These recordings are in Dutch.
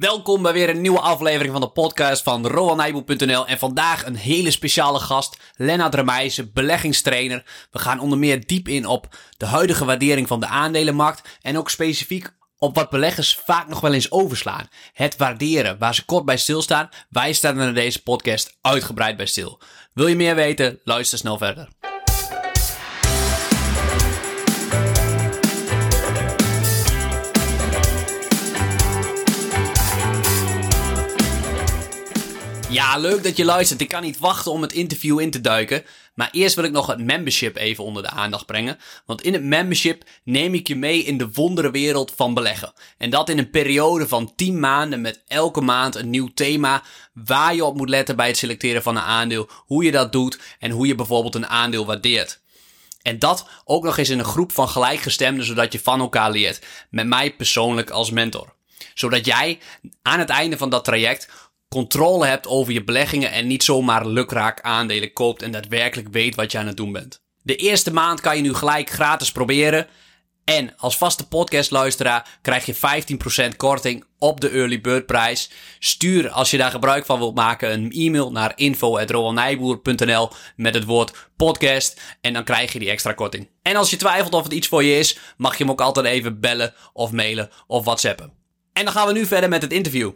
Welkom bij weer een nieuwe aflevering van de podcast van RowanNijboel.nl en vandaag een hele speciale gast, Lennart Remijzen, beleggingstrainer. We gaan onder meer diep in op de huidige waardering van de aandelenmarkt en ook specifiek op wat beleggers vaak nog wel eens overslaan. Het waarderen, waar ze kort bij stilstaan. Wij staan er in deze podcast uitgebreid bij stil. Wil je meer weten? Luister snel verder. Ja, leuk dat je luistert. Ik kan niet wachten om het interview in te duiken. Maar eerst wil ik nog het membership even onder de aandacht brengen. Want in het membership neem ik je mee in de wondere wereld van beleggen. En dat in een periode van 10 maanden met elke maand een nieuw thema. Waar je op moet letten bij het selecteren van een aandeel. Hoe je dat doet en hoe je bijvoorbeeld een aandeel waardeert. En dat ook nog eens in een groep van gelijkgestemden, zodat je van elkaar leert. Met mij persoonlijk als mentor. Zodat jij aan het einde van dat traject controle hebt over je beleggingen en niet zomaar lukraak aandelen koopt en daadwerkelijk weet wat je aan het doen bent. De eerste maand kan je nu gelijk gratis proberen. En als vaste podcastluisteraar krijg je 15% korting op de early bird prijs. Stuur als je daar gebruik van wilt maken een e-mail naar info.roelnijboer.nl met het woord podcast en dan krijg je die extra korting. En als je twijfelt of het iets voor je is, mag je hem ook altijd even bellen of mailen of whatsappen. En dan gaan we nu verder met het interview.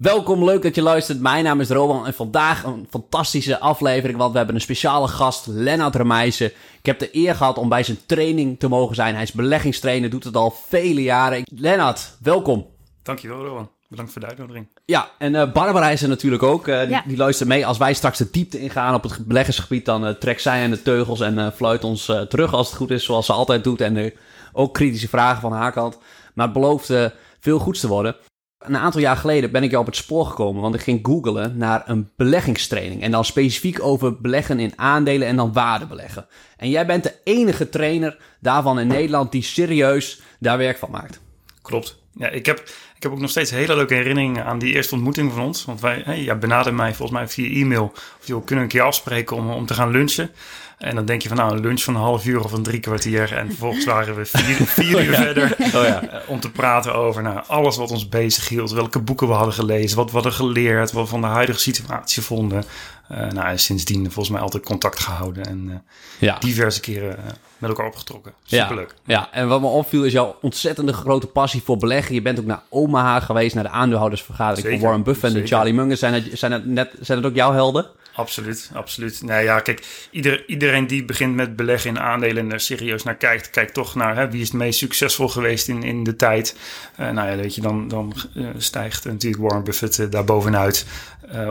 Welkom, leuk dat je luistert. Mijn naam is Rowan en vandaag een fantastische aflevering, want we hebben een speciale gast, Lennart Remijsen. Ik heb de eer gehad om bij zijn training te mogen zijn. Hij is beleggingstrainer, doet het al vele jaren. Lennart, welkom. Dankjewel, Rowan. Bedankt voor de uitnodiging. Ja, en uh, Barbara is er natuurlijk ook. Uh, die, die, luistert mee. Als wij straks de diepte ingaan op het beleggersgebied, dan uh, trekt zij aan de teugels en fluit ons terug als het goed is, zoals ze altijd doet. En ook kritische vragen van haar kant. Maar het belooft veel goeds te worden. Een aantal jaar geleden ben ik jou op het spoor gekomen, want ik ging googlen naar een beleggingstraining. En dan specifiek over beleggen in aandelen en dan waardebeleggen. En jij bent de enige trainer daarvan in Nederland die serieus daar werk van maakt. Klopt. Ja, ik heb, ik heb ook nog steeds hele leuke herinneringen aan die eerste ontmoeting van ons. Want wij, hey, jij benaderde mij volgens mij via e-mail. Of je kunnen een keer afspreken om, om te gaan lunchen. En dan denk je van nou, een lunch van een half uur of een drie kwartier. En vervolgens waren we vier, vier uur verder oh ja. Eh, om te praten over nou, alles wat ons bezig hield. Welke boeken we hadden gelezen, wat we hadden geleerd, wat we van de huidige situatie vonden. Uh, nou, sindsdien volgens mij altijd contact gehouden en ja. diverse keren met elkaar opgetrokken. Superleuk. Ja, ja, en wat me opviel is jouw ontzettende grote passie voor beleggen. Je bent ook naar Omaha geweest, naar de aandeelhoudersvergadering van Warren Buffett en Charlie Munger. Zijn het, zijn, het net, zijn het ook jouw helden? Absoluut, absoluut. Nee, ja, kijk, ieder, iedereen die begint met beleggen in aandelen en er serieus naar kijkt, kijkt toch naar hè, wie is het meest succesvol geweest in, in de tijd. Uh, nou ja, weet je, dan, dan uh, stijgt natuurlijk Warren Buffett uh, daar bovenuit,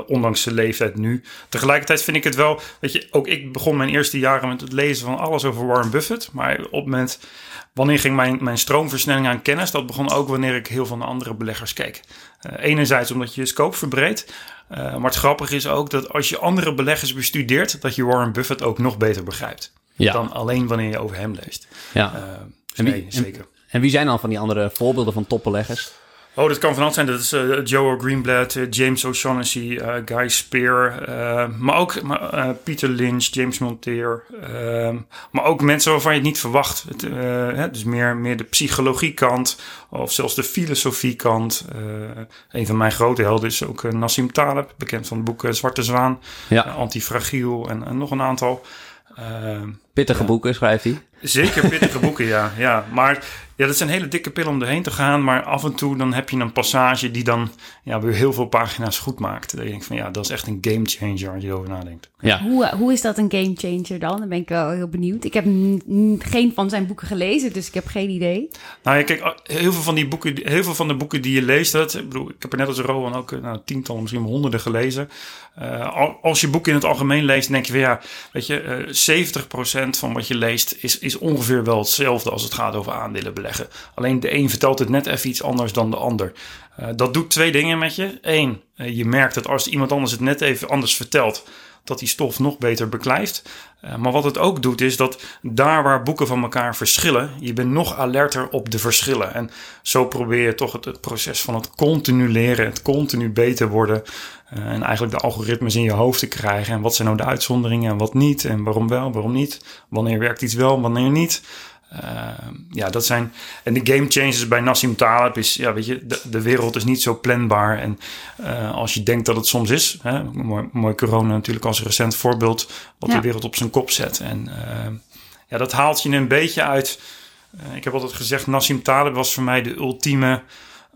ondanks zijn leeftijd nu. Tegelijkertijd vind ik het wel, weet je, ook ik begon mijn eerste jaren met het lezen van alles over Warren Buffett, maar op het moment Wanneer ging mijn, mijn stroomversnelling aan kennis? Dat begon ook wanneer ik heel veel naar andere beleggers keek. Enerzijds omdat je je scope verbreedt. Uh, maar het grappige is ook dat als je andere beleggers bestudeert, dat je Warren Buffett ook nog beter begrijpt. Ja. Dan alleen wanneer je over hem leest. Ja. Uh, dus nee, zeker. En, en wie zijn dan van die andere voorbeelden van topbeleggers? Oh, dat kan van alles zijn. Dat is uh, Joe Greenblatt, uh, James O'Shaughnessy, uh, Guy Spear. maar ook Peter Lynch, James Monteer. Maar ook mensen waarvan je het niet verwacht. Het, hè, dus meer, meer de psychologiekant of zelfs de filosofiekant. een van mijn grote helden is ook Nassim Taleb, bekend van het boek Zwarte Zwaan. Ja. Antifragiel en, en nog een aantal. Pittige boeken schrijft hij. Zeker pittige boeken, ja. ja. Maar ja, dat zijn hele dikke pillen om erheen te gaan. Maar af en toe dan heb je een passage die dan ja, weer heel veel pagina's goed maakt. Dat je denkt van ja, dat is echt een game changer als je erover nadenkt. Ja. Hoe, eh, hoe is dat een game changer dan? Dan ben ik wel heel benieuwd. Ik heb geen van zijn boeken gelezen, dus ik heb geen idee. Nou ja, kijk, heel veel van die boeken, heel veel van de boeken die je leest, dat, ik, bedoel, ik heb er net als Rowan ook eh, nou, tientallen, misschien honderden gelezen. Uh, als je boek in het algemeen leest, denk je weer, ja, weet je, uh, 70% van wat je leest is, is ongeveer wel hetzelfde als het gaat over aandelen beleggen. Alleen de een vertelt het net even iets anders dan de ander. Uh, dat doet twee dingen met je. Eén, je merkt dat als iemand anders het net even anders vertelt, dat die stof nog beter beklijft. Uh, maar wat het ook doet, is dat daar waar boeken van elkaar verschillen, je bent nog alerter op de verschillen. En zo probeer je toch het, het proces van het continu leren, het continu beter worden. Uh, en eigenlijk de algoritmes in je hoofd te krijgen. En wat zijn nou de uitzonderingen en wat niet? En waarom wel, waarom niet? Wanneer werkt iets wel, wanneer niet? Ehm, ja, dat zijn. En de game changers bij Nassim Taleb is, ja, weet je, de, de wereld is niet zo planbaar. En eh, als je denkt dat het soms is, hè, mooi, mooi corona natuurlijk als recent voorbeeld, wat Ja. de wereld op zijn kop zet. En ehm, ja, dat haalt je een beetje uit. eh, ik heb altijd gezegd, Nassim Taleb was voor mij de ultieme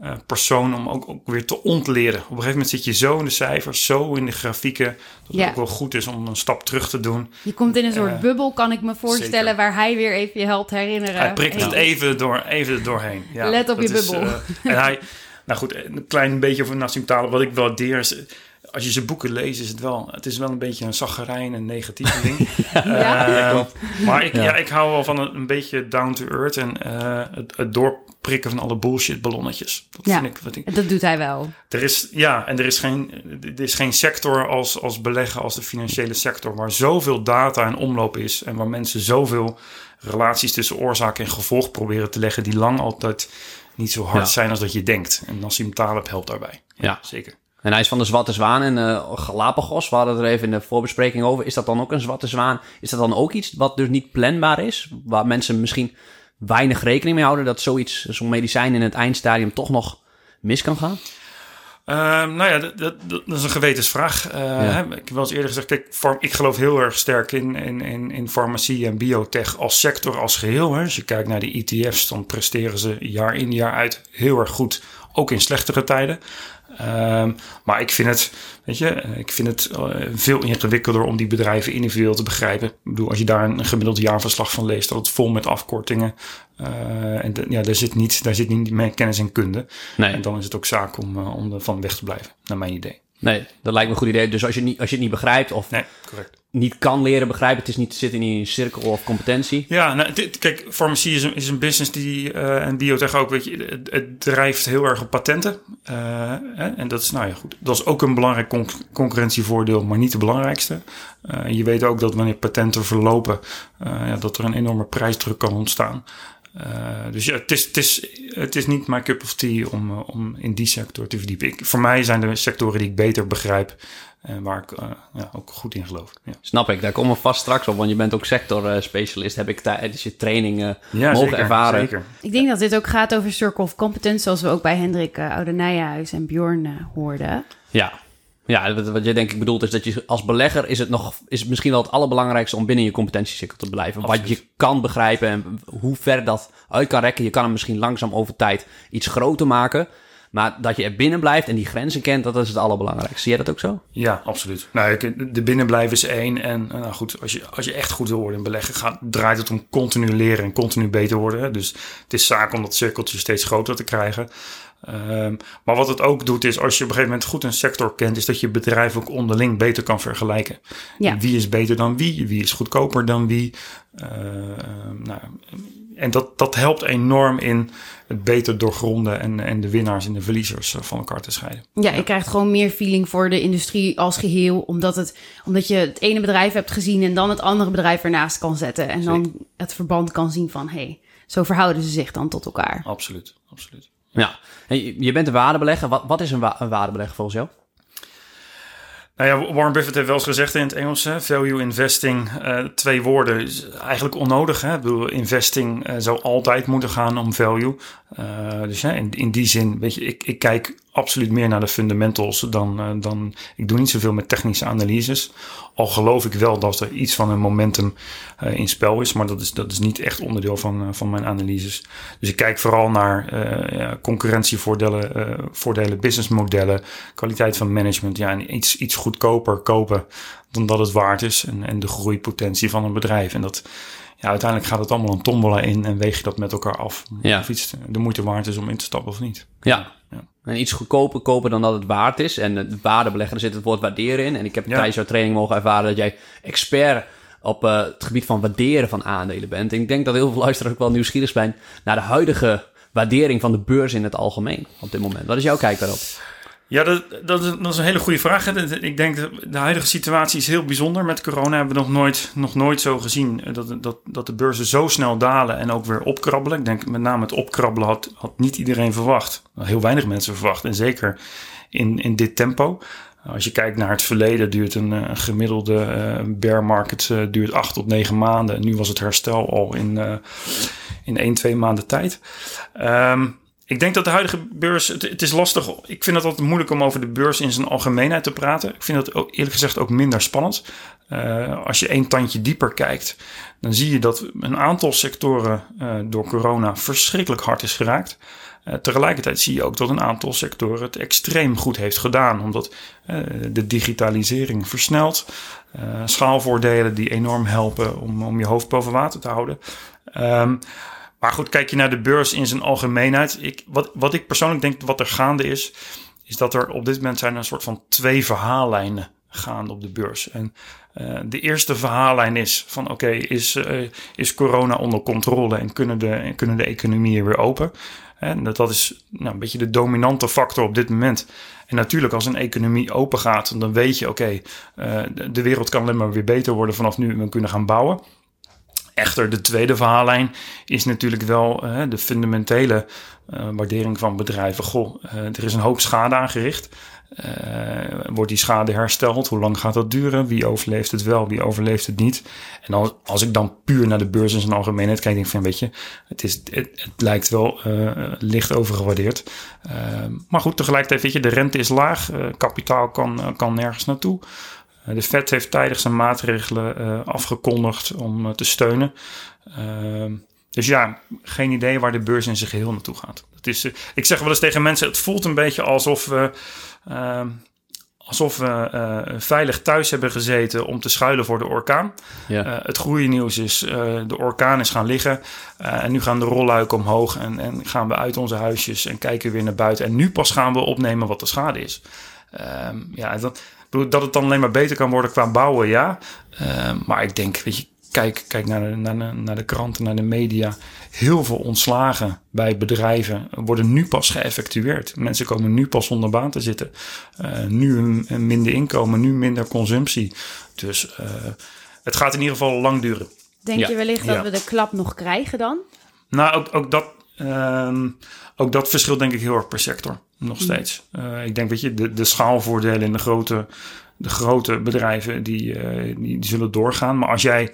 eh, persoon om ook, ook weer te ontleren. Op een gegeven moment zit je zo in de cijfers, zo in de grafieken, dat Ja. het ook wel goed is om een stap terug te doen. Je komt in een soort Eh, bubbel, kan ik me voorstellen, zeker. waar hij weer even je helpt herinneren. Hij prikt het even, door, even doorheen. Ja, Let op je is, bubbel. eh, en hij, nou goed, een klein beetje over Nassim Taleb. Wat ik wel waardeer is, als je zijn boeken leest, is het wel, het is wel een beetje een zaggerijn en negatieve ding. Ja. Eh, maar ik, Ja. ja. ik hou wel van een, een beetje down to earth en eh, het, het doorprikken van alle bullshit ballonnetjes. Dat Ja. vind ik, wat ik Dat doet hij wel. er is, ja, en er is geen, er is geen sector als, als beleggen als de financiële sector waar zoveel data in omloop is en waar mensen zoveel relaties tussen oorzaak en gevolg proberen te leggen die lang altijd niet zo hard Ja. zijn als dat je denkt. En Nassim Taleb helpt daarbij. Ja. zeker. En hij is van de Zwarte Zwaan en eh, Galapagos. We hadden het er even in de voorbespreking over. Is dat dan ook een Zwarte Zwaan? Is dat dan ook iets wat dus niet planbaar is? Waar mensen misschien weinig rekening mee houden dat zoiets, zo'n medicijn in het eindstadium toch nog mis kan gaan? Ehm, nou ja, dat, dat, dat is een gewetensvraag. Hè, Ik heb wel eens eerder gezegd, kijk, farm- ik geloof heel erg sterk in, in, in, in farmacie en biotech als sector, als geheel. Hè. Als je kijkt naar de ETF's, dan presteren ze jaar in jaar uit heel erg goed. Ook in slechtere tijden. Ehm, maar ik vind het, weet je, ik vind het eh, veel ingewikkelder om die bedrijven individueel te begrijpen. Ik bedoel, als je daar een gemiddeld jaarverslag van leest, dat het vol met afkortingen. eh, en de- ja, daar zit niet, daar zit niet meer kennis en kunde. Nee, En dan is het ook zaak om, eh, om ervan weg te blijven, naar mijn idee. nee, dat lijkt me een goed idee. Dus als je, niet, als je het niet begrijpt of Nee, correct. Niet kan leren begrijpen, het is niet, zit in een cirkel of competentie. Ja, nou, kijk, farmacie is een, business die, eh, en biotech ook, weet je, het, drijft heel erg op patenten. Eh, hè, en dat is, nou ja, goed. Dat is ook een belangrijk con- concurrentievoordeel, maar niet de belangrijkste. Eh, je weet ook dat wanneer patenten verlopen, ja, dat er een enorme prijsdruk kan ontstaan. Dus ja, het is, het, is, het is niet mijn cup of tea om, om in die sector te verdiepen. Voor mij zijn er sectoren die ik beter begrijp en waar ik eh, ja, ook goed in geloof. Ja, Snap ik, daar komen we vast straks op, want je bent ook sectorspecialist. Heb ik tijdens je training eh, ja mogen zeker, ervaren. zeker. Ik denk dat dit ook gaat over Circle of Competence, zoals we ook bij Hendrik uh, Oude en Bjorn uh, hoorden. Ja. Ja, wat, wat jij denk ik bedoelt is dat je als belegger is het nog is het misschien wel het allerbelangrijkste om binnen je competentiecirkel te blijven. Wat je kan begrijpen en hoe ver dat uit kan rekken. Je kan hem misschien langzaam over tijd iets groter maken. Maar dat je er binnen blijft en die grenzen kent, dat is het allerbelangrijkste. Zie jij dat ook zo? Ja, absoluut. Nou, de binnenblijven is één. En eh, nou goed, als je, als je echt goed wil worden in beleggen, gaat, draait het om continu leren en continu beter worden. Dus het is zaak om dat cirkeltje steeds groter te krijgen. Ehm, maar wat het ook doet, is als je op een gegeven moment goed een sector kent, is dat je bedrijf ook onderling beter kan vergelijken. Ja. Wie is beter dan wie? Wie is goedkoper dan wie? Eh, nou, en dat, dat helpt enorm in het beter doorgronden en, en de winnaars en de verliezers eh, van elkaar te scheiden. Ja, je krijgt gewoon meer feeling voor de industrie als geheel, omdat, het, omdat je het ene bedrijf hebt gezien en dan het andere bedrijf ernaast kan zetten. En dan het verband kan zien van, hé, hey, zo verhouden ze zich dan tot elkaar. Absoluut, absoluut. Ja. Je, bent een waardebelegger. Wat, wat is een, wa een waardebelegger volgens jou? Nou ja, Warren Buffett heeft wel eens gezegd in het Engels, value investing, eh, twee woorden, is eigenlijk onnodig. Hè? Ik bedoel, investing eh, zou altijd moeten gaan om value. Eh, dus ja, in, in die zin, weet je, ik, ik kijk absoluut meer naar de fundamentals dan, eh, dan, ik doe niet zoveel met technische analyses. Al geloof ik wel dat er iets van een momentum eh, in spel is, maar dat is, dat is niet echt onderdeel van, eh, van mijn analyses. Dus ik kijk vooral naar ja, concurrentievoordelen, voordelen, businessmodellen, kwaliteit van management. Ja, en iets, iets goedkoper kopen dan dat het waard is en, en de groeipotentie van een bedrijf. En dat, ja, uiteindelijk gaat het allemaal een tombola in en weeg je dat met elkaar af. Ja. Of iets de moeite waard is om in te stappen of niet. Ja. En iets goedkoper kopen dan dat het waard is. En het waardebeleggen, zit het woord waarderen in. En ik heb Ja. tijdens jouw training mogen ervaren dat jij expert op eh, het gebied van waarderen van aandelen bent. En ik denk dat heel veel luisteraars ook wel nieuwsgierig zijn naar de huidige waardering van de beurs in het algemeen op dit moment. Wat is jouw kijk daarop? Ja, dat, dat, is, dat is een hele goede vraag. Ik denk dat de huidige situatie is heel bijzonder. Met corona hebben we nog nooit, nog nooit zo gezien eh, dat, dat, dat de beurzen zo snel dalen en ook weer opkrabbelen. Ik denk met name het opkrabbelen had, had niet iedereen verwacht. Heel weinig mensen verwacht. En zeker in, in dit tempo. Als je kijkt naar het verleden, duurt een, een gemiddelde uh, bear market duurt acht tot negen maanden. Nu was het herstel al in, in één, twee maanden tijd. Um, ik denk dat de huidige beurs, het, is lastig. Ik vind het altijd moeilijk om over de beurs in zijn algemeenheid te praten. Ik vind dat ook, eerlijk gezegd ook minder spannend. Uh, als je één tandje dieper kijkt, dan zie je dat een aantal sectoren uh, door corona verschrikkelijk hard is geraakt. Uh, tegelijkertijd zie je ook dat een aantal sectoren het extreem goed heeft gedaan, omdat de digitalisering versnelt. schaalvoordelen die enorm helpen om, om je hoofd boven water te houden. Um, maar goed, kijk je naar de beurs in zijn algemeenheid. Ik, wat, wat ik persoonlijk denk wat er gaande is, is dat er op dit moment zijn een soort van twee verhaallijnen gaande op de beurs. En uh, de eerste verhaallijn is van oké, is, uh, is corona onder controle en kunnen de, kunnen de economieën weer open? En dat, dat is nou, een beetje de dominante factor op dit moment. En natuurlijk, als een economie open gaat, dan weet je, oké, uh, de wereld kan alleen maar weer beter worden vanaf nu en we kunnen gaan bouwen. Echter, de tweede verhaallijn is natuurlijk wel uh, de fundamentele uh, waardering van bedrijven. Goh, uh, er is een hoop schade aangericht. wordt die schade hersteld? Hoe lang gaat dat duren? Wie overleeft het wel? Wie overleeft het niet? En als, als ik dan puur naar de beurs in zijn algemeenheid kijk, denk ik van, weet je, het, is, het, het lijkt wel licht overgewaardeerd. maar goed, tegelijkertijd, weet je, de rente is laag. kapitaal kan, kan nergens naartoe. De Fed heeft tijdig zijn maatregelen uh, afgekondigd om uh, te steunen. Uh, dus ja, geen idee waar de beurs in zijn geheel naartoe gaat. Het is, ik zeg wel eens tegen mensen: het voelt een beetje alsof we. Ehm, alsof we veilig thuis hebben gezeten om te schuilen voor de orkaan. Ja. het goede nieuws is, de orkaan is gaan liggen. en nu gaan de rolluiken omhoog en, en gaan we uit onze huisjes en kijken weer naar buiten. En nu pas gaan we opnemen wat de schade is. Ehm, ja, dat, dat het dan alleen maar beter kan worden qua bouwen, ja. Uh, maar ik denk, weet je, kijk, kijk naar, de, naar, de, naar de kranten, naar de media. Heel veel ontslagen bij bedrijven worden nu pas geëffectueerd. Mensen komen nu pas zonder baan te zitten. Uh, nu een, een, minder inkomen, nu minder consumptie. Dus uh, het gaat in ieder geval lang duren. Denk ja. je wellicht dat ja. we de klap nog krijgen dan? Nou, ook, ook dat Um, ook dat verschilt denk ik heel erg per sector. Nog steeds. Uh, ik denk, weet je, de, de schaalvoordelen in de grote, de grote bedrijven, die, uh, die, die, zullen doorgaan. Maar als jij,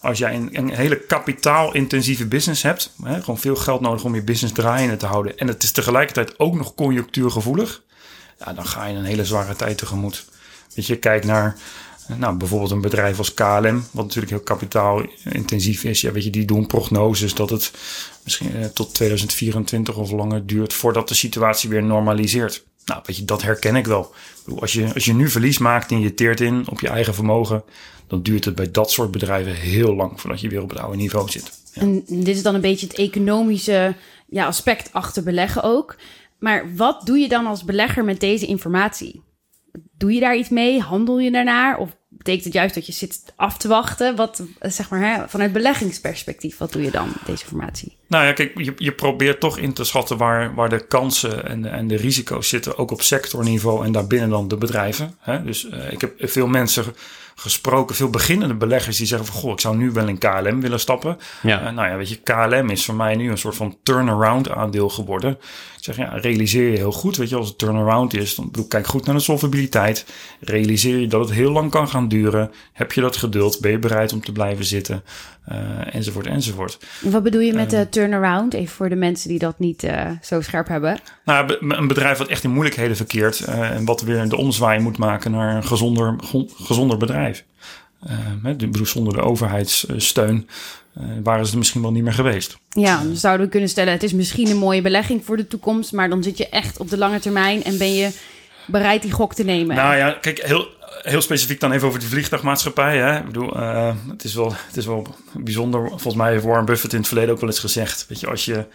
als jij een, een hele kapitaalintensieve business hebt, hè, gewoon veel geld nodig om je business draaiende te houden. En het is tegelijkertijd ook nog conjunctuurgevoelig. Ja, dan ga je een hele zware tijd tegemoet. Weet je, kijk naar nou, bijvoorbeeld een bedrijf als KLM, wat natuurlijk heel kapitaalintensief is. Ja, weet je, die doen prognoses dat het misschien eh, tot 2024 of langer duurt voordat de situatie weer normaliseert. Nou, weet je, dat herken ik wel. Als je, als je nu verlies maakt en je teert in op je eigen vermogen, dan duurt het bij dat soort bedrijven heel lang voordat je weer op het oude niveau zit. Ja. En dit is dan een beetje het economische ja, aspect achter beleggen ook. Maar wat doe je dan als belegger met deze informatie? Doe je daar iets mee? Handel je daarnaar? Of betekent het juist dat je zit af te wachten? Wat, zeg maar, hè, vanuit beleggingsperspectief, wat doe je dan met deze informatie? Nou ja, kijk, je, je probeert toch in te schatten waar, waar de kansen en de, en de risico's zitten, ook op sectorniveau en daarbinnen dan de bedrijven. Hè? Dus uh, ik heb veel mensen gesproken, veel beginnende beleggers die zeggen van, goh, ik zou nu wel in KLM willen stappen. Ja. Uh, nou ja, weet je, KLM is voor mij nu een soort van turnaround aandeel geworden. Ik zeg, ja, realiseer je heel goed, weet je, als het turnaround is, dan bedoel, kijk goed naar de solvabiliteit. Realiseer je dat het heel lang kan gaan duren. Heb je dat geduld? Ben je bereid om te blijven zitten? Uh, enzovoort, enzovoort. Wat bedoel je met de turnaround? Even voor de mensen die dat niet uh, zo scherp hebben. Nou, een bedrijf wat echt in moeilijkheden verkeert uh, en wat weer de omzwaai moet maken naar een gezonder, gezonder bedrijf. Uh, bedoel, zonder de overheidssteun waren ze er misschien wel niet meer geweest. Ja, dan zouden we kunnen stellen: het is misschien een mooie belegging voor de toekomst, maar dan zit je echt op de lange termijn en ben je bereid die gok te nemen. Nou ja, kijk, heel, heel specifiek dan even over de vliegtuigmaatschappij. Hè? Ik bedoel, uh, het, is wel, het is wel bijzonder. Volgens mij heeft Warren Buffett in het verleden ook wel eens gezegd: weet je, als je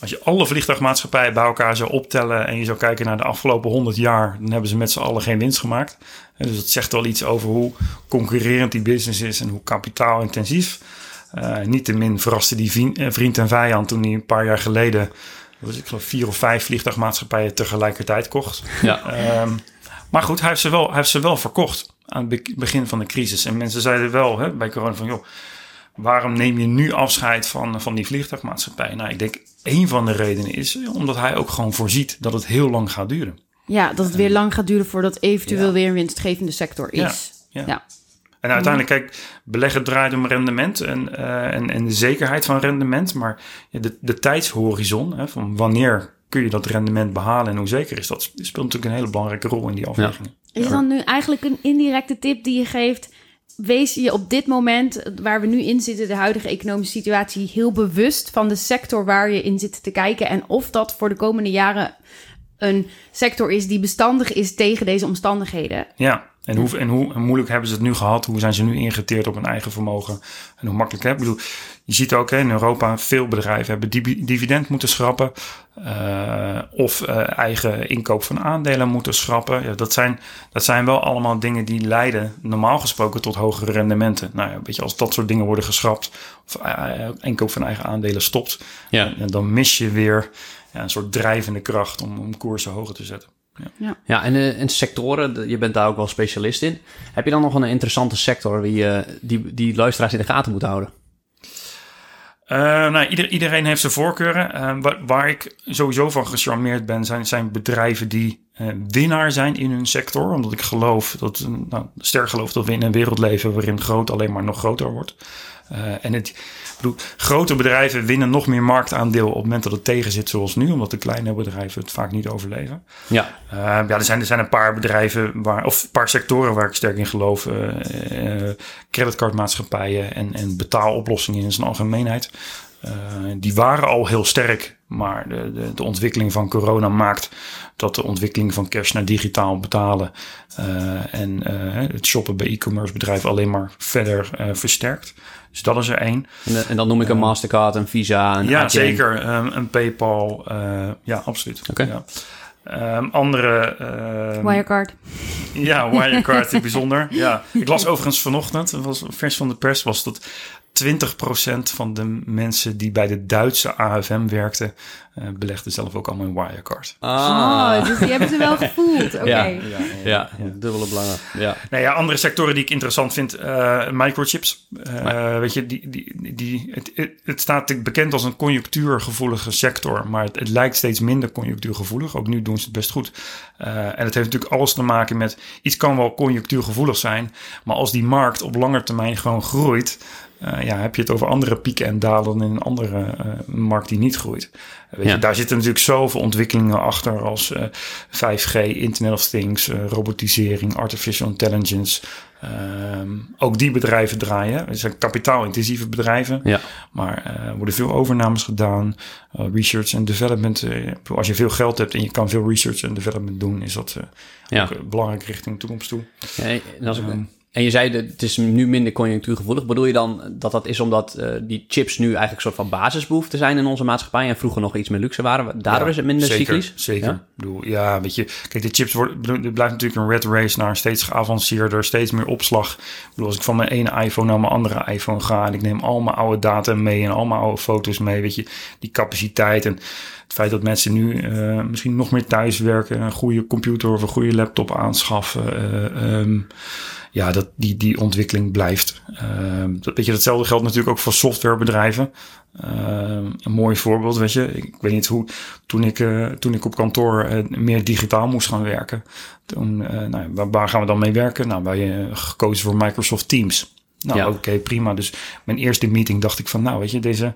als je alle vliegtuigmaatschappijen bij elkaar zou optellen en je zou kijken naar de afgelopen 100 jaar, dan hebben ze met z'n allen geen winst gemaakt. Dus dat zegt wel iets over hoe concurrerend die business is en hoe kapitaalintensief. Uh, Niettemin verraste die eh, vriend en vijand toen hij een paar jaar geleden, was ik geloof vier of vijf vliegtuigmaatschappijen tegelijkertijd kocht. Ja. Um, maar goed, hij heeft, ze wel, hij heeft ze wel verkocht aan het begin van de crisis. En mensen zeiden wel hè, bij corona van, joh, waarom neem je nu afscheid van, van die vliegtuigmaatschappij? Nou, ik denk een van de redenen is omdat hij ook gewoon voorziet dat het heel lang gaat duren. Ja, dat het weer lang gaat duren voordat eventueel Ja. weer een winstgevende sector Ja, is. ja. Ja. En uiteindelijk, kijk, beleggen draait om rendement en, eh, en, en de zekerheid van rendement. Maar ja, de, de tijdshorizon, hè, van wanneer kun je dat rendement behalen en hoe zeker is dat, speelt natuurlijk een hele belangrijke rol in die afwegingen. Is dan nu eigenlijk een indirecte tip die je geeft? Wees je op dit moment, waar we nu in zitten, de huidige economische situatie, heel bewust van de sector waar je in zit te kijken. En of dat voor de komende jaren een sector is die bestandig is tegen deze omstandigheden. Ja, en hoe, en hoe moeilijk hebben ze het nu gehad? Hoe zijn ze nu ingeteerd op hun eigen vermogen? En hoe makkelijk, hè? Ik bedoel, je ziet ook hè, in Europa veel bedrijven hebben divi- dividend moeten schrappen. eh, of eh, eigen inkoop van aandelen moeten schrappen. Ja, dat, zijn, dat zijn wel allemaal dingen die leiden normaal gesproken tot hogere rendementen. Nou ja, weet je, als dat soort dingen worden geschrapt of eh, inkoop van eigen aandelen stopt, Ja. dan mis je weer ja, een soort drijvende kracht om, om koersen hoger te zetten. Ja, en, eh, en sectoren, de- je bent daar ook wel specialist in. Heb je dan nog een interessante sector die, eh, die, die luisteraars in de gaten moet houden? Eh, nou, ieder, iedereen heeft zijn voorkeuren. Eh, waar, waar ik sowieso van gecharmeerd ben, zijn, zijn bedrijven die eh, winnaar zijn in hun sector. Omdat ik geloof dat, nou, sterk geloof dat we in een wereld leven waarin groot alleen maar nog groter wordt. Eh, en het, bedoel, grote bedrijven winnen nog meer marktaandeel op het moment dat het tegen zit zoals nu. Omdat de kleine bedrijven het vaak niet overleven. Ja, Uh, ja, er zijn, er zijn een paar bedrijven waar, of een paar sectoren waar ik sterk in geloof. Uh, uh, creditcardmaatschappijen en, en betaaloplossingen in zijn algemeenheid. Uh, die waren al heel sterk, maar de, de, de, ontwikkeling van corona maakt dat de ontwikkeling van cash naar digitaal betalen uh, en het shoppen bij e-commerce bedrijven alleen maar verder versterkt. Dus dat is er één. En, en dan noem ik een Mastercard, een Visa, een Ja, ATM. zeker. Um, een PayPal. ja, absoluut. Oké. Ja. Um, andere. Um, Wirecard. Ja, Wirecard, bijzonder. Ja, ik las overigens vanochtend, het was vers van de pers, was dat 20% van de mensen die bij de Duitse AFM werkten, belegden zelf ook allemaal in Wirecard. Ah. Oh, dus die hebben ze wel gevoeld. Oké. Ja, Okay. ja, ja, ja, dubbele belangen. Ja. Nou ja, andere sectoren die ik interessant vind, uh, microchips. Uh, weet je, die, die, die, het, het, het staat bekend als een conjunctuurgevoelige sector, maar het, het, lijkt steeds minder conjunctuurgevoelig. Ook nu doen ze het best goed. Uh, en het heeft natuurlijk alles te maken met, iets kan wel conjunctuurgevoelig zijn, maar als die markt op lange termijn gewoon groeit, uh, ja, heb je het over andere pieken en dalen in een andere uh, markt die niet groeit. Weet ja. je, daar zitten natuurlijk zoveel ontwikkelingen achter als uh, 5G, Internet of Things, robotisering, artificial intelligence. Um, ook die bedrijven draaien. Het zijn kapitaalintensieve bedrijven, ja. maar er worden veel overnames gedaan. Uh, research en development. Uh, als je veel geld hebt en je kan veel research en development doen, is dat ja. ook belangrijk richting de toekomst toe. Ja, en als ik, um, en je zei, dat het is nu minder conjunctuurgevoelig. Bedoel je dan dat dat is omdat uh, die chips nu eigenlijk een soort van basisbehoefte zijn in onze maatschappij en vroeger nog iets meer luxe waren? Daardoor ja, is het minder zeker, cyclisch? Zeker. Ja? Bedoel, ja, weet je, kijk, de chips worden, er blijft natuurlijk een red race naar steeds geavanceerder, steeds meer opslag. Ik bedoel, als ik van mijn ene iPhone naar mijn andere iPhone ga en ik neem al mijn oude data mee en al mijn oude foto's mee, weet je, die capaciteit en het feit dat mensen nu uh, misschien nog meer thuis werken, een goede computer of een goede laptop aanschaffen. Uh, um, ja, dat, die, die ontwikkeling blijft. Uh, dat, weet je, datzelfde geldt natuurlijk ook voor softwarebedrijven. Uh, een mooi voorbeeld, weet je. Ik, weet niet hoe, toen ik, uh, toen ik op kantoor uh, meer digitaal moest gaan werken. Toen, nou, waar, waar, gaan we dan mee werken? Nou, wij gekozen voor Microsoft Teams. Nou, ja. oké, okay, prima. Dus mijn eerste meeting dacht ik van, nou, weet je, deze,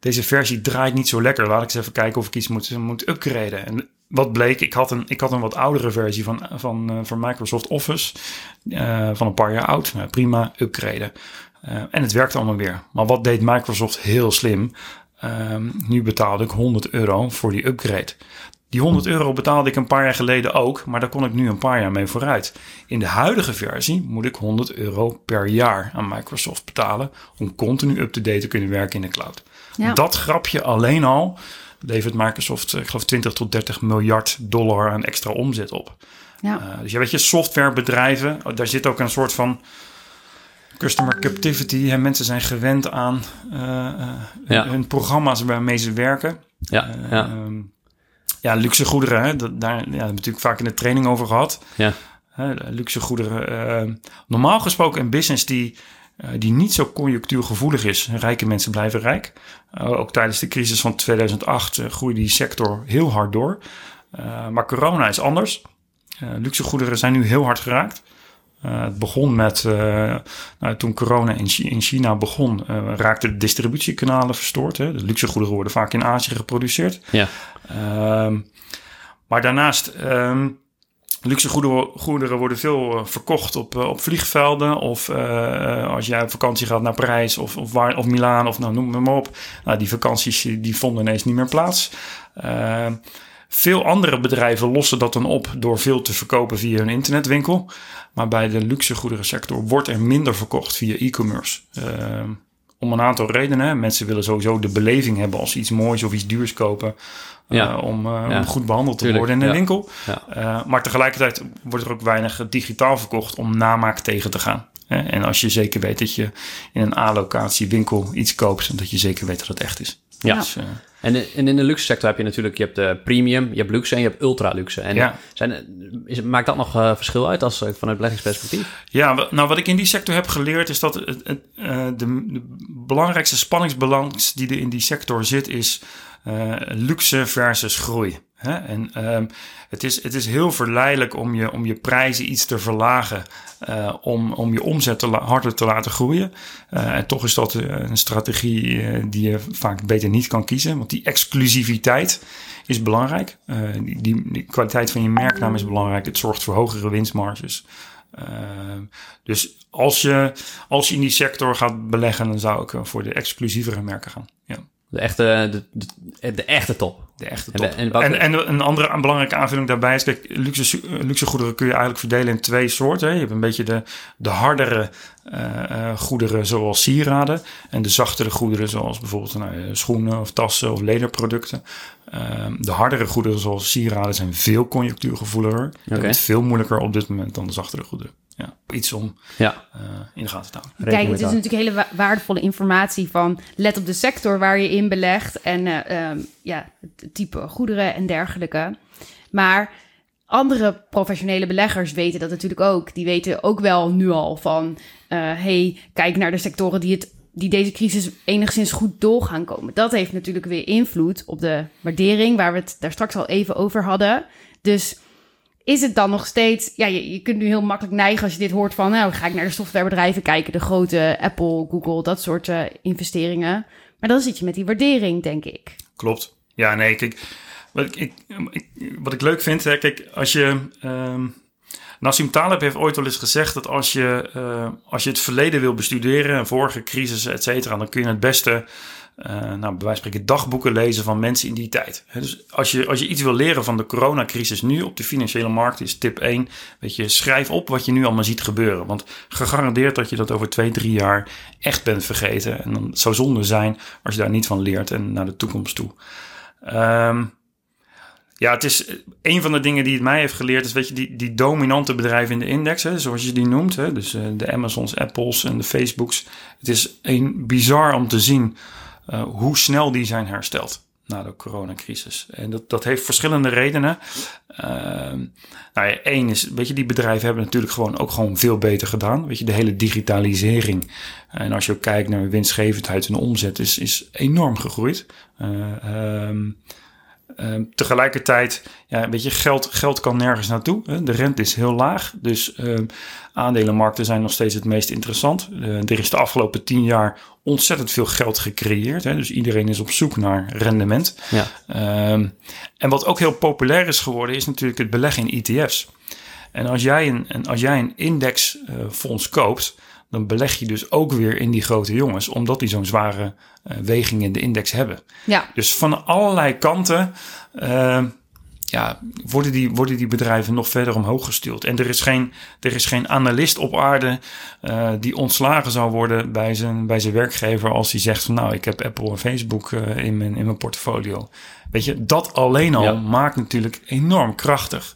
deze versie draait niet zo lekker. Laat ik eens even kijken of ik iets moet, moet upgraden. En wat bleek, ik had een, ik had een wat oudere versie van, van, uh, van Microsoft Office. Uh, van een paar jaar oud. Nou, prima, upgraden. Uh, en het werkte allemaal weer. Maar wat deed Microsoft heel slim? Um, nu betaalde ik 100 euro voor die upgrade. Die 100 euro betaalde ik een paar jaar geleden ook, maar daar kon ik nu een paar jaar mee vooruit. In de huidige versie moet ik 100 euro per jaar aan Microsoft betalen om continu up-to-date te kunnen werken in de cloud. Ja. Dat grapje alleen al levert Microsoft, ik geloof 20 tot 30 miljard dollar aan extra omzet op. Ja. Uh, dus ja, weet je, softwarebedrijven, daar zit ook een soort van customer captivity. Hè. Mensen zijn gewend aan uh, ja. hun programma's waarmee ze werken. Ja, ja. Um, ja luxe goederen, hè. Dat, daar ja, hebben we natuurlijk vaak in de training over gehad. Ja. luxe goederen. normaal gesproken een business die die niet zo conjunctuurgevoelig is. Rijke mensen blijven rijk. Uh, ook tijdens de crisis van 2008 uh, groeide die sector heel hard door. Maar corona is anders. Luxe goederen zijn nu heel hard geraakt. Uh, het begon met, nou, toen corona in, in China begon, raakten de distributiekanalen verstoord. Hè. De luxe goederen worden vaak in Azië geproduceerd. Ja. Ehm, maar daarnaast, ehm, luxe goederen worden veel verkocht op, op vliegvelden. Of als jij op vakantie gaat naar Parijs of, of, of Milaan of nou, noem maar op. Nou, die vakanties die vonden ineens niet meer plaats. Veel andere bedrijven lossen dat dan op door veel te verkopen via hun internetwinkel. Maar bij de luxe goederensector wordt er minder verkocht via e-commerce. Om een aantal redenen. Mensen willen sowieso de beleving hebben als ze iets moois of iets duurs kopen. Uh, ja. om, uh, ja. om, goed behandeld te Tuurlijk. worden in de ja. winkel. maar tegelijkertijd wordt er ook weinig digitaal verkocht om namaak tegen te gaan. En als je zeker weet dat je in een A-locatie winkel iets koopt, dat je zeker weet dat het echt is. Ja. Dus, en, in de luxe sector heb je natuurlijk, je hebt de premium, je hebt luxe en je hebt ultra luxe. En ja. zijn, is, maakt dat nog uh, verschil uit als vanuit beleggingsperspectief? Ja, nou wat ik in die sector heb geleerd is dat het, het, uh, de, de, belangrijkste spanningsbalans die er in die sector zit is luxe versus groei. Hè? En um, het, is, het is heel verleidelijk om je, om je prijzen iets te verlagen, uh, om, om je omzet te harder te laten groeien. Uh, en toch is dat eh, een strategie uh, die je vaak beter niet kan kiezen, want die exclusiviteit is belangrijk. Die, die, kwaliteit van je merknaam is belangrijk. Het zorgt voor hogere winstmarges. dus als je, als je in die sector gaat beleggen, dan zou ik voor de exclusievere merken gaan. Ja. De echte, de, de, de echte top. De echte top. En, en, en, een andere een belangrijke aanvulling daarbij is... Kijk, luxe, luxe goederen kun je eigenlijk verdelen in twee soorten. Je hebt een beetje de, de hardere uh, goederen zoals sieraden... en de zachtere goederen zoals bijvoorbeeld nou, schoenen of tassen of lederproducten. Uh, de hardere goederen zoals sieraden zijn veel conjunctuurgevoeliger. Okay. Het is veel moeilijker op dit moment dan de zachtere goederen ja, iets om ja. Uh, in de gaten te houden. Kijk, het is natuurlijk hele waardevolle informatie van let op de sector waar je in belegt en uh, um, ja, het type goederen en dergelijke. Maar andere professionele beleggers weten dat natuurlijk ook. Die weten ook wel nu al van, uh, hey, kijk naar de sectoren die het die deze crisis enigszins goed door gaan komen. Dat heeft natuurlijk weer invloed op de waardering, waar we het daar straks al even over hadden. Dus is het dan nog steeds... Ja, je, je kunt nu heel makkelijk neigen als je dit hoort van... nou, ga ik naar de softwarebedrijven kijken, de grote Apple, Google, dat soort uh, investeringen. Maar dan zit je met die waardering, denk ik. Klopt. Ja, nee, kijk... Wat ik, wat ik leuk vind, hè, kijk, als je... Um, Nassim Taleb heeft ooit wel eens gezegd dat als je, uh, als je het verleden wil bestuderen, vorige crisis, et cetera, dan kun je het beste uh, nou, bij wijze van spreken dagboeken lezen van mensen in die tijd. dus als je, als je iets wil leren van de coronacrisis nu op de financiële markt, is tip 1, weet je, schrijf op wat je nu allemaal ziet gebeuren. Want gegarandeerd dat je dat over twee, drie jaar echt bent vergeten. En dan zou zonde zijn als je daar niet van leert en naar de toekomst toe. Um, ja, het is een van de dingen die het mij heeft geleerd, is weet je, die, die dominante bedrijven in de index, zoals je die noemt, hè, dus uh, de Amazons, Apples en de Facebooks. Het is een bizar om te zien uh, hoe snel die zijn hersteld na de coronacrisis. En dat, dat heeft verschillende redenen. Uh, nou één is, weet je, die bedrijven hebben natuurlijk gewoon ook gewoon veel beter gedaan. Weet je, de hele digitalisering. En als je kijkt naar winstgevendheid en omzet, is, is enorm gegroeid. Uh, Uh, tegelijkertijd, ja, weet je, geld, geld kan nergens naartoe. Hè? De rente is heel laag. Dus uh, aandelenmarkten zijn nog steeds het meest interessant. Uh, er is de afgelopen tien jaar ontzettend veel geld gecreëerd. Hè? Dus iedereen is op zoek naar rendement. Ja. Ehm, en wat ook heel populair is geworden, is natuurlijk het beleggen in ETF's. En als jij een, als jij een indexfonds koopt, dan beleg je dus ook weer in die grote jongens, omdat die zo'n zware uh, weging in de index hebben. Ja. Dus van allerlei kanten uh, ja, worden, die, worden die bedrijven nog verder omhoog gestuurd. En er is geen, er is geen analist op aarde uh, die ontslagen zou worden bij zijn, bij zijn werkgever als hij zegt van nou, ik heb Apple en Facebook in, mijn, in mijn portfolio. Weet je, dat alleen al ja. maakt natuurlijk enorm krachtig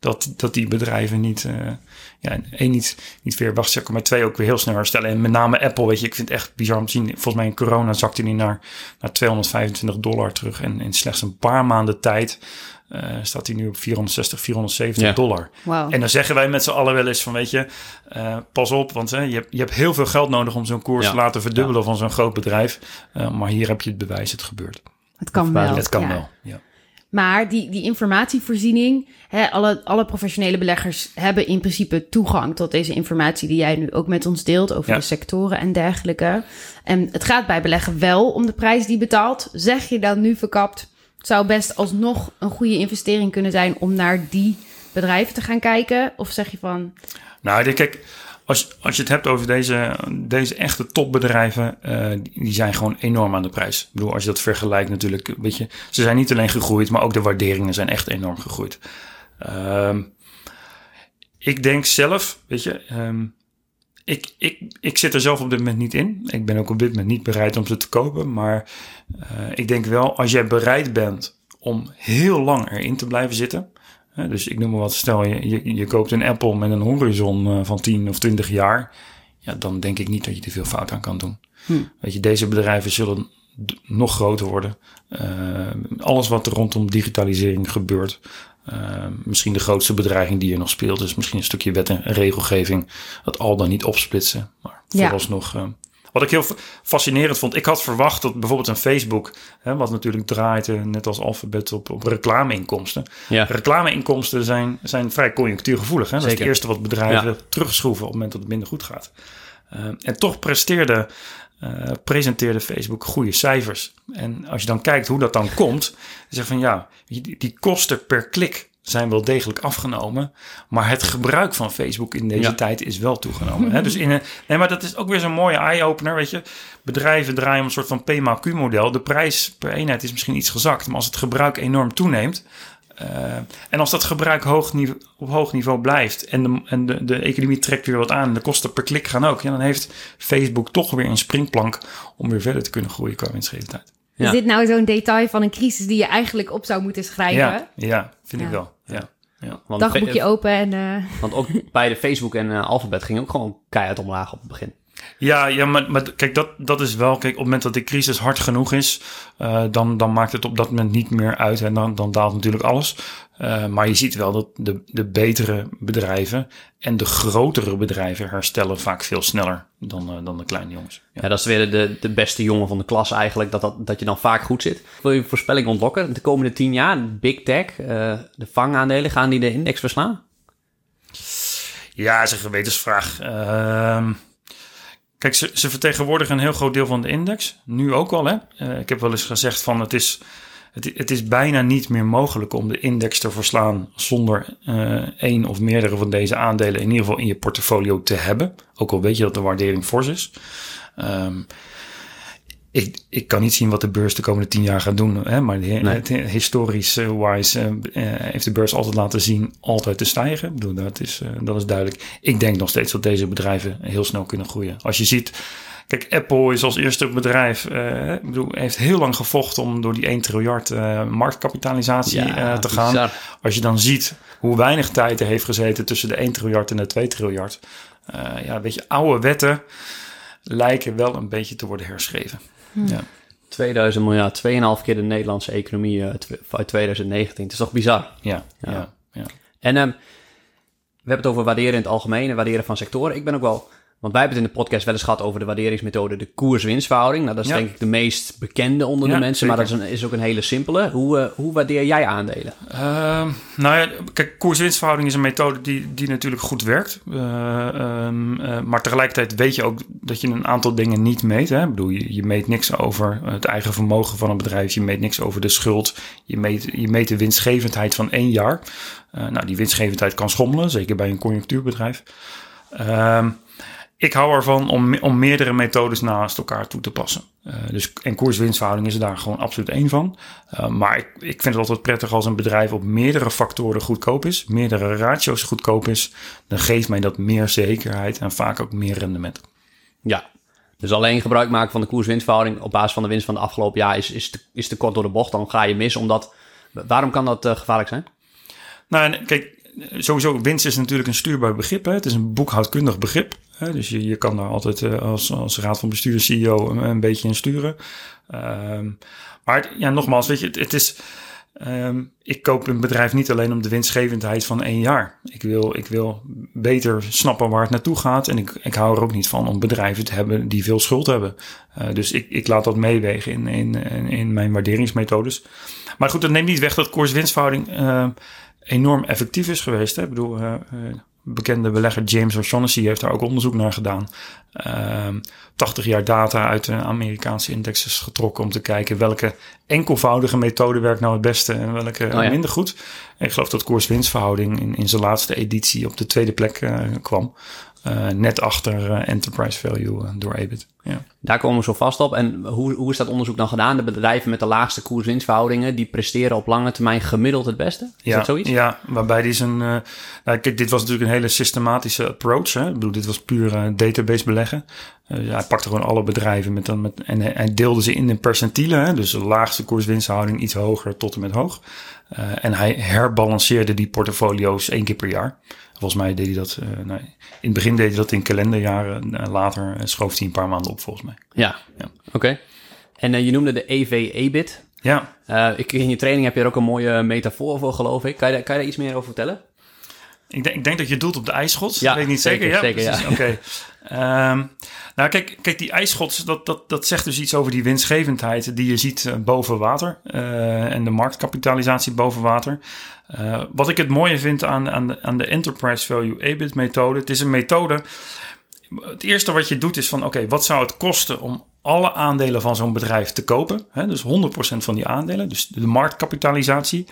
dat, dat die bedrijven niet, uh, ja, één niet, niet weer wachtzekken, maar twee ook weer heel snel herstellen. En met name Apple, weet je, ik vind het echt bizar om te zien. Volgens mij in corona zakte die naar, naar 225 dollar terug. En in slechts een paar maanden tijd uh, staat hij nu op 460, 470 ja. dollar. Wow. En dan zeggen wij met z'n allen wel eens van, weet je, uh, pas op, want uh, je, hebt, je hebt heel veel geld nodig om zo'n koers ja. te laten verdubbelen ja. van zo'n groot bedrijf. maar hier heb je het bewijs, het gebeurt. Het kan wel. Het kan wel, ja. Maar die, die informatievoorziening, hè, alle, alle professionele beleggers hebben in principe toegang tot deze informatie die jij nu ook met ons deelt over Ja. de sectoren en dergelijke. En het gaat bij beleggen wel om de prijs die betaalt. Zeg je dan nu verkapt, zou best alsnog een goede investering kunnen zijn om naar die bedrijven te gaan kijken? Of zeg je van, Nou, kijk, als, als je het hebt over deze, deze echte topbedrijven, eh, die- zijn gewoon enorm aan de prijs. Ik bedoel, als je dat vergelijkt natuurlijk, weet je, ze zijn niet alleen gegroeid, maar ook de waarderingen zijn echt enorm gegroeid. Ehm, ik denk zelf, weet je, ehm, ik, ik, ik zit er zelf op dit moment niet in. Ik ben ook op dit moment niet bereid om ze te kopen. Maar eh, ik denk wel, als jij bereid bent om heel lang erin te blijven zitten. Dus ik noem maar wat, stel je, je, je koopt een Apple met een horizon eh, van 10 of 20 jaar. Ja, dan denk ik niet dat je er veel fout aan kan doen. Weet je, deze bedrijven zullen nog groter worden. Eh, alles wat er rondom digitalisering gebeurt. eh, misschien de grootste bedreiging die er nog speelt, is misschien een stukje wet en regelgeving. Dat al dan niet opsplitsen. Maar Ja. vooralsnog. Wat ik heel fa- fascinerend vond, ik had verwacht dat bijvoorbeeld een Facebook, hè, wat natuurlijk draait, eh, net als Alphabet, op, op reclameinkomsten. Ja. Reclameinkomsten zijn, zijn vrij conjunctuurgevoelig. Hè? Dat is Zeker. het eerste wat bedrijven Ja. terugschroeven op het moment dat het minder goed gaat. Eh, en toch presteerde, eh, presenteerde Facebook goede cijfers. En als je dan kijkt hoe dat dan komt, dan zeg je van ja, die, die kosten per klik zijn wel degelijk afgenomen, maar het gebruik van Facebook in deze Ja. tijd is wel toegenomen. hè? Dus in een, nee, maar dat is ook weer zo'n mooie eye-opener, weet je. Bedrijven draaien om een soort van PMAQ-model. De prijs per eenheid is misschien iets gezakt, maar als het gebruik enorm toeneemt, eh, en als dat gebruik hoog niveau, op hoog niveau blijft en, de, en de, de economie trekt weer wat aan en de kosten per klik gaan ook, ja, dan heeft Facebook toch weer een springplank om weer verder te kunnen groeien qua winstgevendheid. Ja. is dit nou zo'n detail van een crisis die je eigenlijk op zou moeten schrijven? Ja, ja, vind ik wel. Ja. Ja. Want, Dagboekje open en... eh, want ook bij de Facebook en eh, Alphabet ging ook gewoon keihard omlaag op het begin. Ja, ja maar, maar kijk, dat, dat is wel. Kijk, op het moment dat de crisis hard genoeg is, eh, dan, dan maakt het op dat moment niet meer uit. En dan, dan daalt natuurlijk alles. Eh, maar je ziet wel dat de, de betere bedrijven en de grotere bedrijven herstellen vaak veel sneller dan, eh, dan de kleine jongens. Ja. Ja, dat is weer de, de beste jongen van de klas eigenlijk, dat, dat, dat je dan vaak goed zit. Wil je voorspelling ontlokken? De komende tien jaar, Big Tech, eh, de vangaandelen, gaan die de index verslaan? Ja, is een gewetensvraag. Ehm, kijk, ze, ze vertegenwoordigen een heel groot deel van de index. Nu ook al, hè. Ik heb wel eens gezegd van het is, het, het is bijna niet meer mogelijk om de index te verslaan zonder eh één of meerdere van deze aandelen in ieder geval in je portfolio te hebben. Ook al weet je dat de waardering fors is. Ehm, ik, ik kan niet zien wat de beurs de komende tien jaar gaat doen. Hè? Maar he- Nee. het, historisch eh, wise eh, heeft de beurs altijd laten zien altijd te stijgen. Ik bedoel, dat, is, dat is duidelijk. Ik denk nog steeds dat deze bedrijven heel snel kunnen groeien. Als je ziet, kijk, Apple is als eerste bedrijf, eh, ik bedoel, heeft heel lang gevochten om door die 1 triljard eh, marktkapitalisatie eh, te gaan. bizar. Als je dan ziet hoe weinig tijd er heeft gezeten tussen de 1 triljard en de 2 triljard. eh, ja, weet je, oude wetten lijken wel een beetje te worden herschreven. Ja. 2000 miljard, 2,5 keer de Nederlandse economie uit 2019. Het is toch bizar? Ja, Ja. ja, ja. En ehm, we hebben het over waarderen in het algemeen en waarderen van sectoren. Ik ben ook wel, want wij hebben het in de podcast wel eens gehad over de waarderingsmethode, de koers-winstverhouding. Nou, dat is Ja. denk ik de meest bekende onder Ja, de mensen, maar dat is, een, is ook een hele simpele. Hoe, eh, hoe waardeer jij aandelen? Ehm, nou ja, kijk, koers-winstverhouding is een methode die, die natuurlijk goed werkt. Eh, ehm, eh, maar tegelijkertijd weet je ook dat je een aantal dingen niet meet. Hè? Ik bedoel, je, je meet niks over het eigen vermogen van een bedrijf. Je meet niks over de schuld. Je meet, je meet de winstgevendheid van één jaar. Nou, die winstgevendheid kan schommelen, zeker bij een conjunctuurbedrijf. Ehm, ik hou ervan om, om meerdere methodes naast elkaar toe te passen. Eh, dus, en koers-winstverhouding is er daar gewoon absoluut één van. Uh, maar ik, ik vind het altijd prettig als een bedrijf op meerdere factoren goedkoop is, meerdere ratio's goedkoop is. Dan geeft mij dat meer zekerheid en vaak ook meer rendement. Ja, dus alleen gebruik maken van de koers-winstverhouding op basis van de winst van de afgelopen jaar is, is, te, is te kort door de bocht. Dan ga je mis, omdat... Waarom kan dat uh, gevaarlijk zijn? Nou, en kijk, sowieso winst is natuurlijk een stuurbaar begrip. Hè? Het is een boekhoudkundig begrip. Dus je, je kan daar altijd uh, als, als raad van bestuur, CEO, een, beetje in sturen. Um, maar ja, nogmaals, weet je, het, is... Um, ik koop een bedrijf niet alleen om de winstgevendheid van één jaar. Ik wil, ik wil beter snappen waar het naartoe gaat. En ik, ik hou er ook niet van om bedrijven te hebben die veel schuld hebben. Uh, dus ik, ik laat dat meewegen in, in, in mijn waarderingsmethodes. Maar goed, dat neemt niet weg dat koers-winstverhouding uh, enorm effectief is geweest. Hè? Ik bedoel, uh, bekende belegger James O'Shaughnessy heeft daar ook onderzoek naar gedaan. 80 ehm, jaar data uit de Amerikaanse indexes getrokken om te kijken welke enkelvoudige methode werkt nou het beste en welke oh minder goed. En ik geloof dat koers-winstverhouding in, in zijn laatste editie op de tweede plek uh, kwam. Uh, net achter uh, enterprise value door EBIT. Ja. Daar komen we zo vast op. En hoe, hoe is dat onderzoek dan gedaan? De bedrijven met de laagste koers-winstverhoudingen, die presteren op lange termijn gemiddeld het beste? Is ja, dat zoiets? Ja, waarbij die zijn... Uh, nou, kijk, dit was natuurlijk een hele systematische approach. Hè? Ik bedoel, dit was puur database beleggen. Uh, hij pakte gewoon alle bedrijven met, dan met, en hij deelde ze in in percentielen. Hè? Dus de laagste koers-winstverhouding iets hoger tot en met hoog. Uh, en hij herbalanceerde die portfolio's één keer per jaar. Volgens mij deed hij dat, uh, nou, in het begin deed hij dat in kalenderjaren. Later schoof hij een paar maanden op, volgens mij. Ja, ja. oké. Okay. En je noemde de EV-EBIT. Ja. ik, in je training heb je er ook een mooie metafoor voor, geloof ik. Kan je, kan je daar iets meer over vertellen? Ik denk, ik denk dat je doelt op de ijsschots. Ja, ik weet niet zeker. zeker ja, ja. Oké. Okay. Um, nou, kijk, kijk die ijsschots, dat, dat, dat zegt dus iets over die winstgevendheid die je ziet uh, boven water. Uh, en de marktkapitalisatie boven water. Uh, wat ik het mooie vind aan, aan, de, aan de Enterprise Value EBIT methode. Het is een methode. Het eerste wat je doet is van, oké, wat zou het kosten om alle aandelen van zo'n bedrijf te kopen? Hè? Dus 100% van die aandelen, dus de marktkapitalisatie.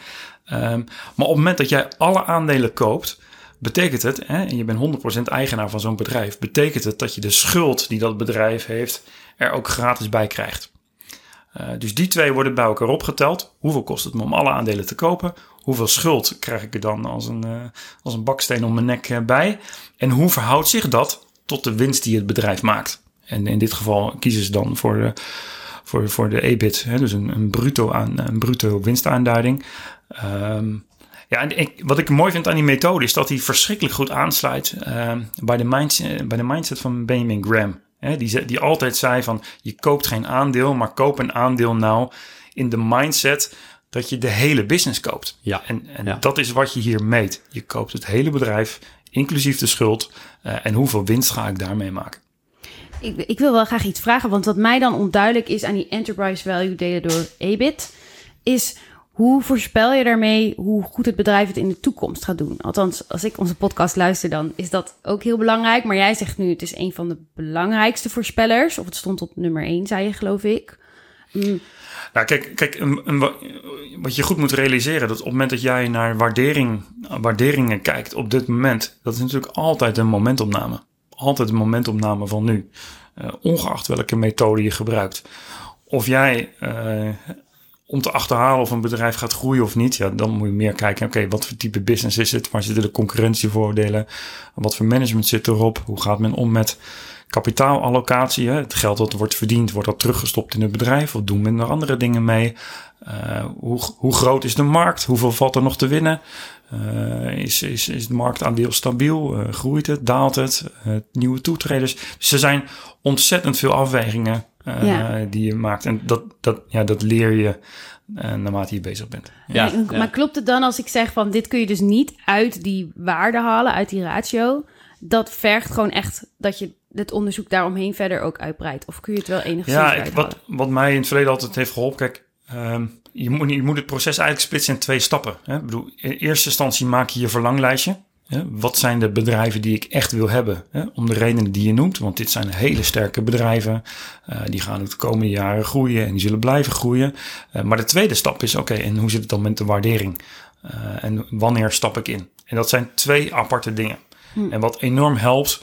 Um, maar op het moment dat jij alle aandelen koopt, betekent het, hè, en je bent 100% eigenaar van zo'n bedrijf, betekent het dat je de schuld die dat bedrijf heeft er ook gratis bij krijgt. Uh, dus die twee worden bij elkaar opgeteld. Hoeveel kost het me om alle aandelen te kopen? Hoeveel schuld krijg ik er dan als een, uh, als een baksteen om mijn nek uh, bij? En hoe verhoudt zich dat tot de winst die het bedrijf maakt? En in dit geval kiezen ze dan voor de, voor, voor de EBIT, hè, dus een, een, bruto aan, een bruto winstaanduiding. Um, ja, en ik, wat ik mooi vind aan die methode is dat hij verschrikkelijk goed aansluit uh, bij, de mindset, bij de mindset van Benjamin Graham. Hè, die, die altijd zei van je koopt geen aandeel, maar koop een aandeel nou in de mindset dat je de hele business koopt. Ja. En, en ja. dat is wat je hier meet. Je koopt het hele bedrijf, inclusief de schuld. Uh, en hoeveel winst ga ik daarmee maken? Ik, ik, wil wel graag iets vragen, want wat mij dan onduidelijk is aan die enterprise value delen door EBIT, is hoe voorspel je daarmee hoe goed het bedrijf het in de toekomst gaat doen? Althans, als ik onze podcast luister, dan is dat ook heel belangrijk. Maar jij zegt nu, het is een van de belangrijkste voorspellers. Of het stond op nummer 1, zei je, geloof ik. Mm. Nou, kijk, kijk een, wat je goed moet realiseren, dat op het moment dat jij naar waardering, waarderingen kijkt op dit moment, dat is natuurlijk altijd een momentopname. Altijd een momentopname van nu. Uh, ongeacht welke methode je gebruikt. Of jij uh, om te achterhalen of een bedrijf gaat groeien of niet, ja, dan moet je meer kijken, oké, wat voor type business is het? Waar zitten de concurrentievoordelen? Wat voor management zit erop? Hoe gaat men om met kapitaalallocatie? Het geld dat wordt verdiend, wordt dat teruggestopt in het bedrijf? Of doen men er andere dingen mee? Uh, hoe, groot is de markt? Hoeveel valt er nog te winnen? Uh, is, is, is de marktaandeel stabiel? Uh, groeit het? Daalt het? nieuwe toetreders? Dus er zijn ontzettend veel afwegingen ja. die je maakt. En dat, dat, ja, dat leer je uh, naarmate je bezig bent. Ja. ja. Maar klopt het dan als ik zeg van dit kun je dus niet uit die waarde halen, uit die ratio? Dat vergt gewoon echt dat je het onderzoek daaromheen verder ook uitbreidt. Of kun je het wel enigszins Ja, ik, wat, wat mij in het verleden altijd heeft geholpen, kijk, um, je, moet, je moet het proces eigenlijk splitsen in twee stappen. Hè? Ik bedoel, in eerste instantie maak je je verlanglijstje. Wat zijn de bedrijven die ik echt wil hebben? Om de redenen die je noemt. Want dit zijn hele sterke bedrijven. Uh, die gaan de komende jaren groeien en die zullen blijven groeien. Uh, maar de tweede stap is: oké, okay, en hoe zit het dan met de waardering? Uh, en wanneer stap ik in? En dat zijn twee aparte dingen. Hm. En wat enorm helpt,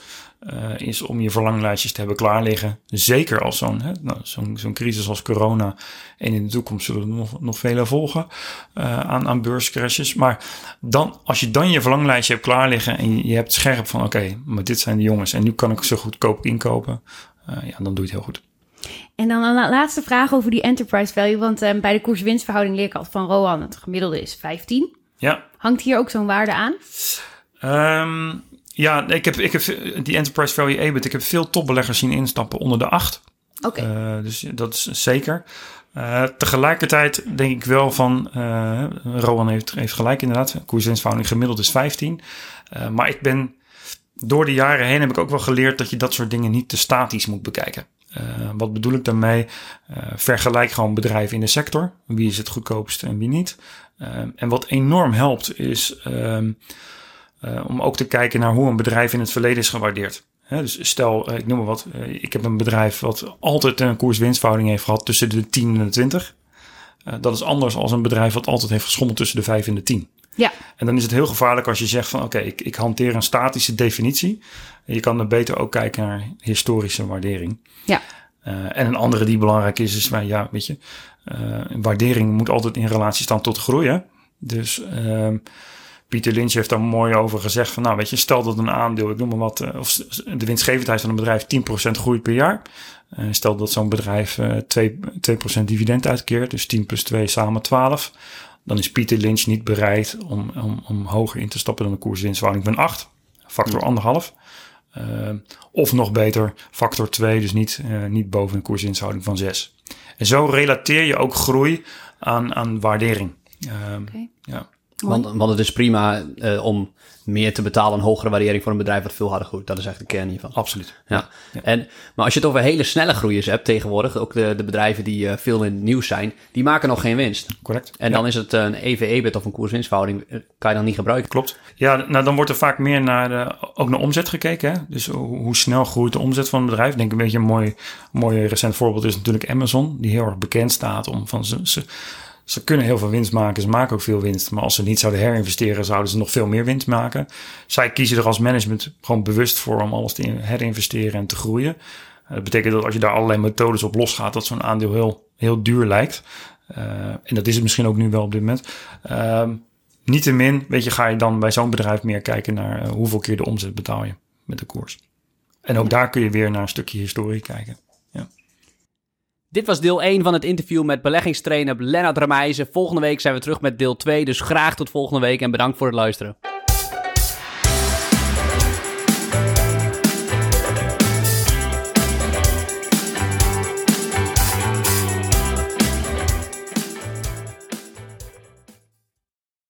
uh, is om je verlanglijstjes te hebben klaar liggen. Zeker als zo'n nou, zo'n zo'n crisis als corona. En in de toekomst zullen er nog, nog vele volgen uh, aan, aan beurscrashes. Maar dan, als je dan je verlanglijstje hebt klaar liggen en je, hebt scherp van oké, okay, maar dit zijn de jongens en nu kan ik ze goedkoop inkopen. Uh, ja, dan doe je het heel goed. En dan een laatste vraag over die enterprise value. Want uh, bij de koers-winstverhouding leer ik altijd van Rohan, het gemiddelde is 15. Ja. Hangt hier ook zo'n waarde aan? Um, ja, ik heb, ik heb die Enterprise Value EBIT. Ik heb veel topbeleggers zien instappen onder de 8. Oké. Okay. Uh, dus dat is zeker. Uh, tegelijkertijd denk ik wel van, uh, Rowan heeft, heeft gelijk inderdaad. Koerswinstverhouding gemiddeld is 15. maar ik ben, door de jaren heen heb ik ook wel geleerd dat je dat soort dingen niet te statisch moet bekijken. wat bedoel ik daarmee? vergelijk gewoon bedrijven in de sector. Wie is het goedkoopst en wie niet. en wat enorm helpt is ehm, om ook te kijken naar hoe een bedrijf in het verleden is gewaardeerd. dus stel, ik noem maar wat, ik heb een bedrijf wat altijd een koers-winstverhouding heeft gehad tussen de 10 en de 20. dat is anders als een bedrijf wat altijd heeft geschommeld tussen de 5 en de 10. Ja. En dan is het heel gevaarlijk als je zegt van oké, ik, ik hanteer een statische definitie. Je kan er beter ook kijken naar historische waardering. Ja. Uh, en een andere die belangrijk is, is maar ja, weet je, uh, waardering moet altijd in relatie staan tot groeien. Dus uh, Pieter Lynch heeft daar mooi over gezegd van nou weet je, stel dat een aandeel, ik noem maar wat, uh, of de winstgevendheid van een bedrijf 10% groeit per jaar. stel dat zo'n bedrijf 2, 2% dividend uitkeert, dus 10 plus 2 samen 12 dan is Pieter Lynch niet bereid om, om, om hoger in te stappen dan een koerswinstverhouding van 8, factor anderhalf. Uh, of nog beter, factor 2, dus niet, niet boven een koerswinstverhouding van 6. En zo relateer je ook groei aan, aan waardering. Okay. ja. Want, want het is prima uh, om meer te betalen, een hogere waardering voor een bedrijf wat veel harder groeit. Dat is echt de kern hiervan. Absoluut. Ja. ja. En, maar als je het over hele snelle groeiers hebt tegenwoordig, ook de, de bedrijven die uh, veel in het nieuws zijn, die maken nog geen winst. Correct. En dan is het een EV-EBIT of een koers-winstverhouding, eh, kan je dan niet gebruiken. Klopt. Ja, nou dan wordt er vaak meer naar ook naar omzet gekeken. Hè? Dus hoe, hoe, snel groeit de omzet van een bedrijf. Ik denk een beetje een mooi, mooi recent voorbeeld is natuurlijk Amazon, die heel erg bekend staat om van ze ze kunnen heel veel winst maken, ze maken ook veel winst. Maar als ze niet zouden herinvesteren, zouden ze nog veel meer winst maken. Zij kiezen er als management gewoon bewust voor om alles te herinvesteren en te groeien. Eh, dat betekent dat als je daar allerlei methodes op losgaat, dat zo'n aandeel heel, heel duur lijkt. Uh, en dat is het misschien ook nu wel op dit moment. Uh, Niettemin, weet je, ga je dan bij zo'n bedrijf meer kijken naar uh, hoeveel keer de omzet betaal je met de koers. En ook daar kun je weer naar een stukje historie kijken. Dit was deel 1 van het interview met beleggingstrainer Lennart Remijzen. Volgende week zijn we terug met deel 2, dus graag tot volgende week en bedankt voor het luisteren.